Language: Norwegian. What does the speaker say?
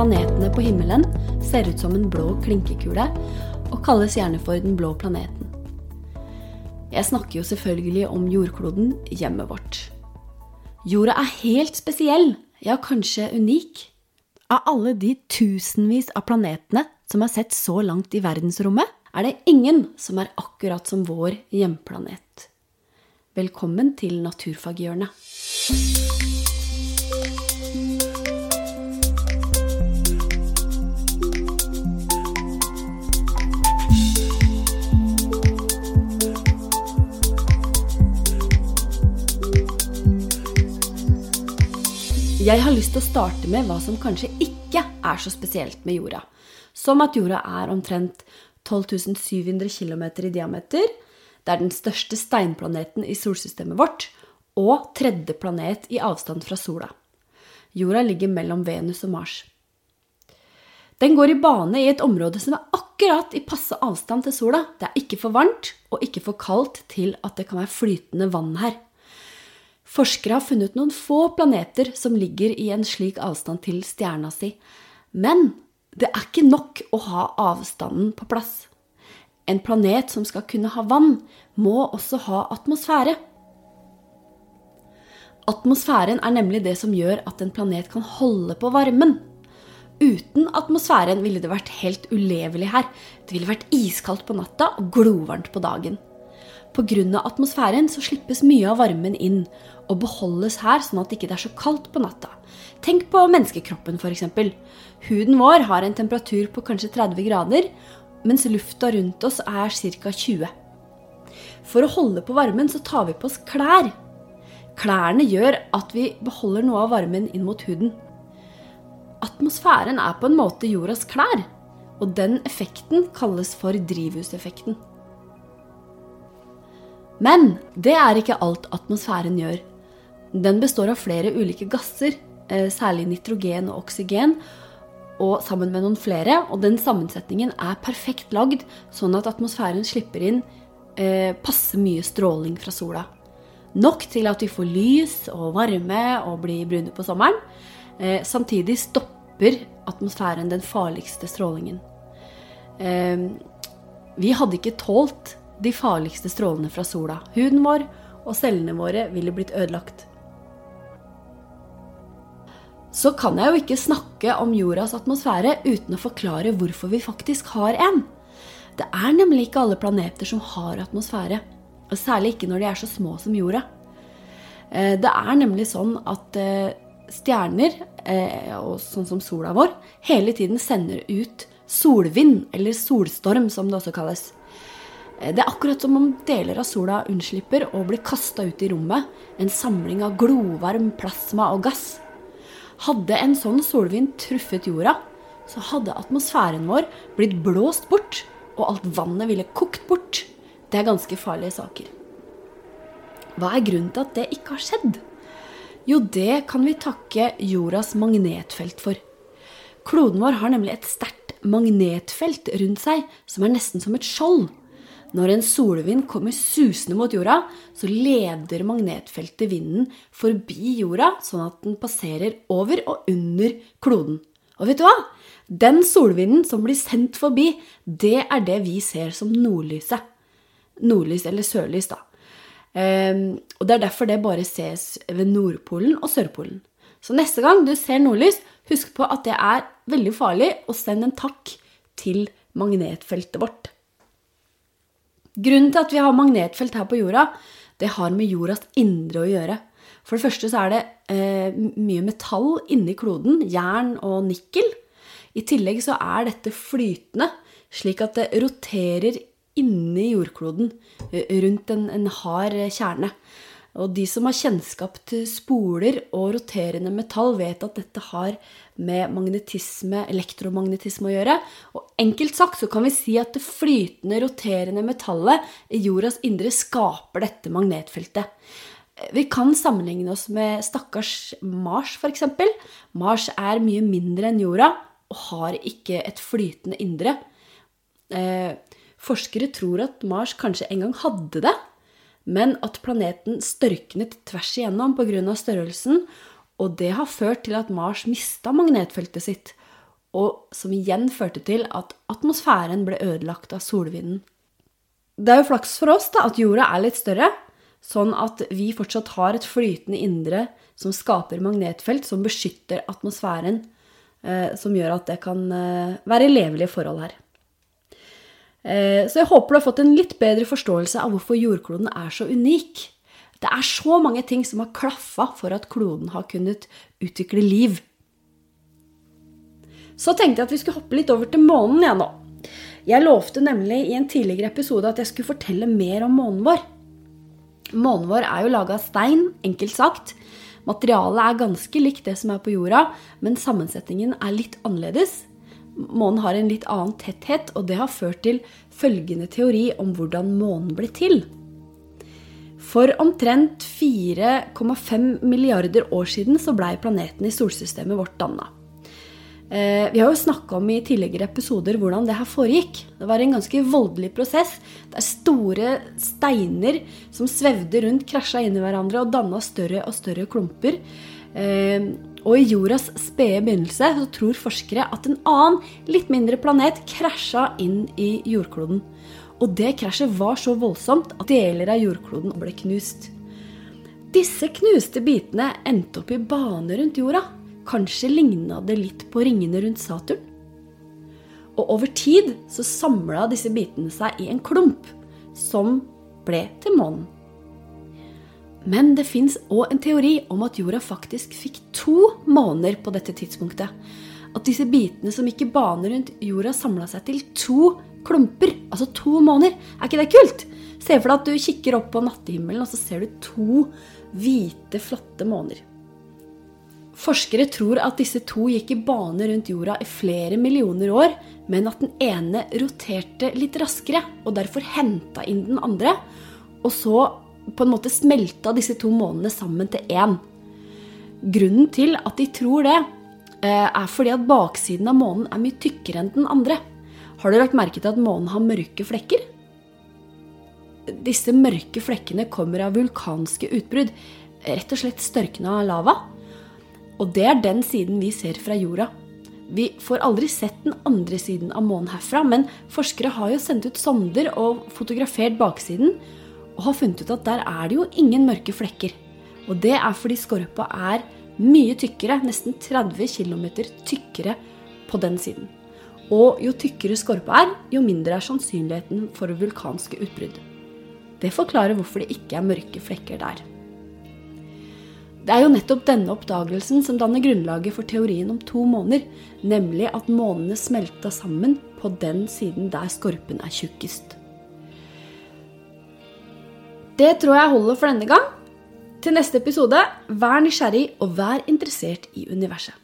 planetene på himmelen ser ut som en blå klinkekule, og kalles gjerne for den blå planeten. Jeg snakker jo selvfølgelig om jordkloden, hjemmet vårt. Jorda er helt spesiell, ja, kanskje unik. Av alle de tusenvis av planetene som er sett så langt i verdensrommet, er det ingen som er akkurat som vår hjemplanet. Velkommen til Naturfaghjørnet. Jeg har lyst til å starte med hva som kanskje ikke er så spesielt med jorda. Som at jorda er omtrent 12 700 km i diameter. Det er den største steinplaneten i solsystemet vårt. Og tredje planet i avstand fra sola. Jorda ligger mellom Venus og Mars. Den går i bane i et område som er akkurat i passe avstand til sola. Det er ikke for varmt og ikke for kaldt til at det kan være flytende vann her. Forskere har funnet noen få planeter som ligger i en slik avstand til stjerna si. Men det er ikke nok å ha avstanden på plass. En planet som skal kunne ha vann, må også ha atmosfære. Atmosfæren er nemlig det som gjør at en planet kan holde på varmen. Uten atmosfæren ville det vært helt ulevelig her. Det ville vært iskaldt på natta og glovarmt på dagen. Pga. atmosfæren så slippes mye av varmen inn og beholdes her, sånn at det ikke er så kaldt på natta. Tenk på menneskekroppen, f.eks. Huden vår har en temperatur på kanskje 30 grader, mens lufta rundt oss er ca. 20. For å holde på varmen så tar vi på oss klær. Klærne gjør at vi beholder noe av varmen inn mot huden. Atmosfæren er på en måte jordas klær, og den effekten kalles for drivhuseffekten. Men det er ikke alt atmosfæren gjør. Den består av flere ulike gasser, eh, særlig nitrogen og oksygen, og sammen med noen flere. Og den sammensetningen er perfekt lagd, sånn at atmosfæren slipper inn eh, passe mye stråling fra sola. Nok til at vi får lys og varme og blir brune på sommeren. Eh, samtidig stopper atmosfæren den farligste strålingen. Vi hadde ikke tålt de farligste strålene fra sola. Huden vår og cellene våre ville blitt ødelagt. Så kan jeg jo ikke snakke om jordas atmosfære uten å forklare hvorfor vi faktisk har en. Det er nemlig ikke alle planeter som har atmosfære. Og særlig ikke når de er så små som jorda. Eh, det er nemlig sånn at eh, stjerner, eh, og sånn som sola vår, hele tiden sender ut solvind, eller solstorm som det også kalles. Det er akkurat som om deler av sola unnslipper og blir kasta ut i rommet. En samling av glovarm plasma og gass. Hadde en sånn solvind truffet jorda, så hadde atmosfæren vår blitt blåst bort, og alt vannet ville kokt bort. Det er ganske farlige saker. Hva er grunnen til at det ikke har skjedd? Jo, det kan vi takke jordas magnetfelt for. Kloden vår har nemlig et sterkt magnetfelt rundt seg som er nesten som et skjold. Når en solvind kommer susende mot jorda, så leder magnetfeltet vinden forbi jorda, sånn at den passerer over og under kloden. Og vet du hva? Den solvinden som blir sendt forbi, det er det vi ser som nordlyset. Nordlys eller sørlys, da. Um, og det er derfor det bare ses ved Nordpolen og Sørpolen. Så neste gang du ser nordlys, husk på at det er veldig farlig, og send en takk til magnetfeltet vårt. Grunnen til at vi har magnetfelt her på jorda, det har med jordas indre å gjøre. For det første så er det eh, mye metall inni kloden, jern og nikkel. I tillegg så er dette flytende, slik at det roterer inni jordkloden eh, rundt en, en hard kjerne. Og de som har kjennskap til spoler og roterende metall, vet at dette har med magnetisme, elektromagnetisme å gjøre. Og enkelt sagt så kan vi si at det flytende, roterende metallet i jordas indre skaper dette magnetfeltet. Vi kan sammenligne oss med stakkars Mars, f.eks. Mars er mye mindre enn jorda og har ikke et flytende indre. Eh, forskere tror at Mars kanskje en gang hadde det, men at planeten størknet tvers igjennom pga. størrelsen, og det har ført til at Mars mista magnetfeltet sitt. og som igjen førte til at atmosfæren ble ødelagt av solvinden. Det er jo flaks for oss da, at jorda er litt større, sånn at vi fortsatt har et flytende indre som skaper magnetfelt som beskytter atmosfæren, eh, som gjør at det kan eh, være levelige forhold her. Eh, så jeg håper du har fått en litt bedre forståelse av hvorfor jordkloden er så unik. Det er så mange ting som har klaffa for at kloden har kunnet utvikle liv. Så tenkte jeg at vi skulle hoppe litt over til månen igjen nå. Jeg lovte nemlig i en tidligere episode at jeg skulle fortelle mer om månen vår. Månen vår er jo laga av stein, enkelt sagt. Materialet er ganske likt det som er på jorda, men sammensetningen er litt annerledes. Månen har en litt annen tetthet, og det har ført til følgende teori om hvordan månen ble til. For omtrent 4,5 milliarder år siden så blei planeten i solsystemet vårt danna. Eh, vi har jo snakka om i tidligere episoder hvordan det her foregikk. Det var en ganske voldelig prosess der store steiner som svevde rundt, krasja inn i hverandre og danna større og større klumper. Eh, og i jordas spede begynnelse så tror forskere at en annen, litt mindre planet krasja inn i jordkloden. Og det krasjet var så voldsomt at deler av jordkloden ble knust. Disse knuste bitene endte opp i bane rundt jorda. Kanskje ligna det litt på ringene rundt Saturn? Og over tid så samla disse bitene seg i en klump, som ble til månen. Men det fins òg en teori om at jorda faktisk fikk to måner på dette tidspunktet. At disse bitene som gikk i bane rundt jorda, samla seg til to klumper. Altså to måner. Er ikke det kult? Se for deg at du kikker opp på nattehimmelen, og så ser du to hvite, flotte måner. Forskere tror at disse to gikk i bane rundt jorda i flere millioner år, men at den ene roterte litt raskere og derfor henta inn den andre. Og så på en måte smelta disse to månene sammen til én. Grunnen til at de tror det, eh, er fordi at baksiden av månen er mye tykkere enn den andre. Har du lagt merke til at månen har mørke flekker? Disse mørke flekkene kommer av vulkanske utbrudd. Rett og slett størkna lava. Og det er den siden vi ser fra jorda. Vi får aldri sett den andre siden av månen herfra, men forskere har jo sendt ut sonder og fotografert baksiden, og har funnet ut at der er det jo ingen mørke flekker. Og det er fordi skorpa er mye tykkere, nesten 30 km tykkere på den siden. Og jo tykkere skorpa er, jo mindre er sannsynligheten for vulkanske utbrudd. Det forklarer hvorfor det ikke er mørke flekker der. Det er jo nettopp denne oppdagelsen som danner grunnlaget for teorien om to måner, nemlig at månene smelta sammen på den siden der skorpen er tjukkest. Det tror jeg holder for denne gang. Til neste episode, vær nysgjerrig og vær interessert i universet.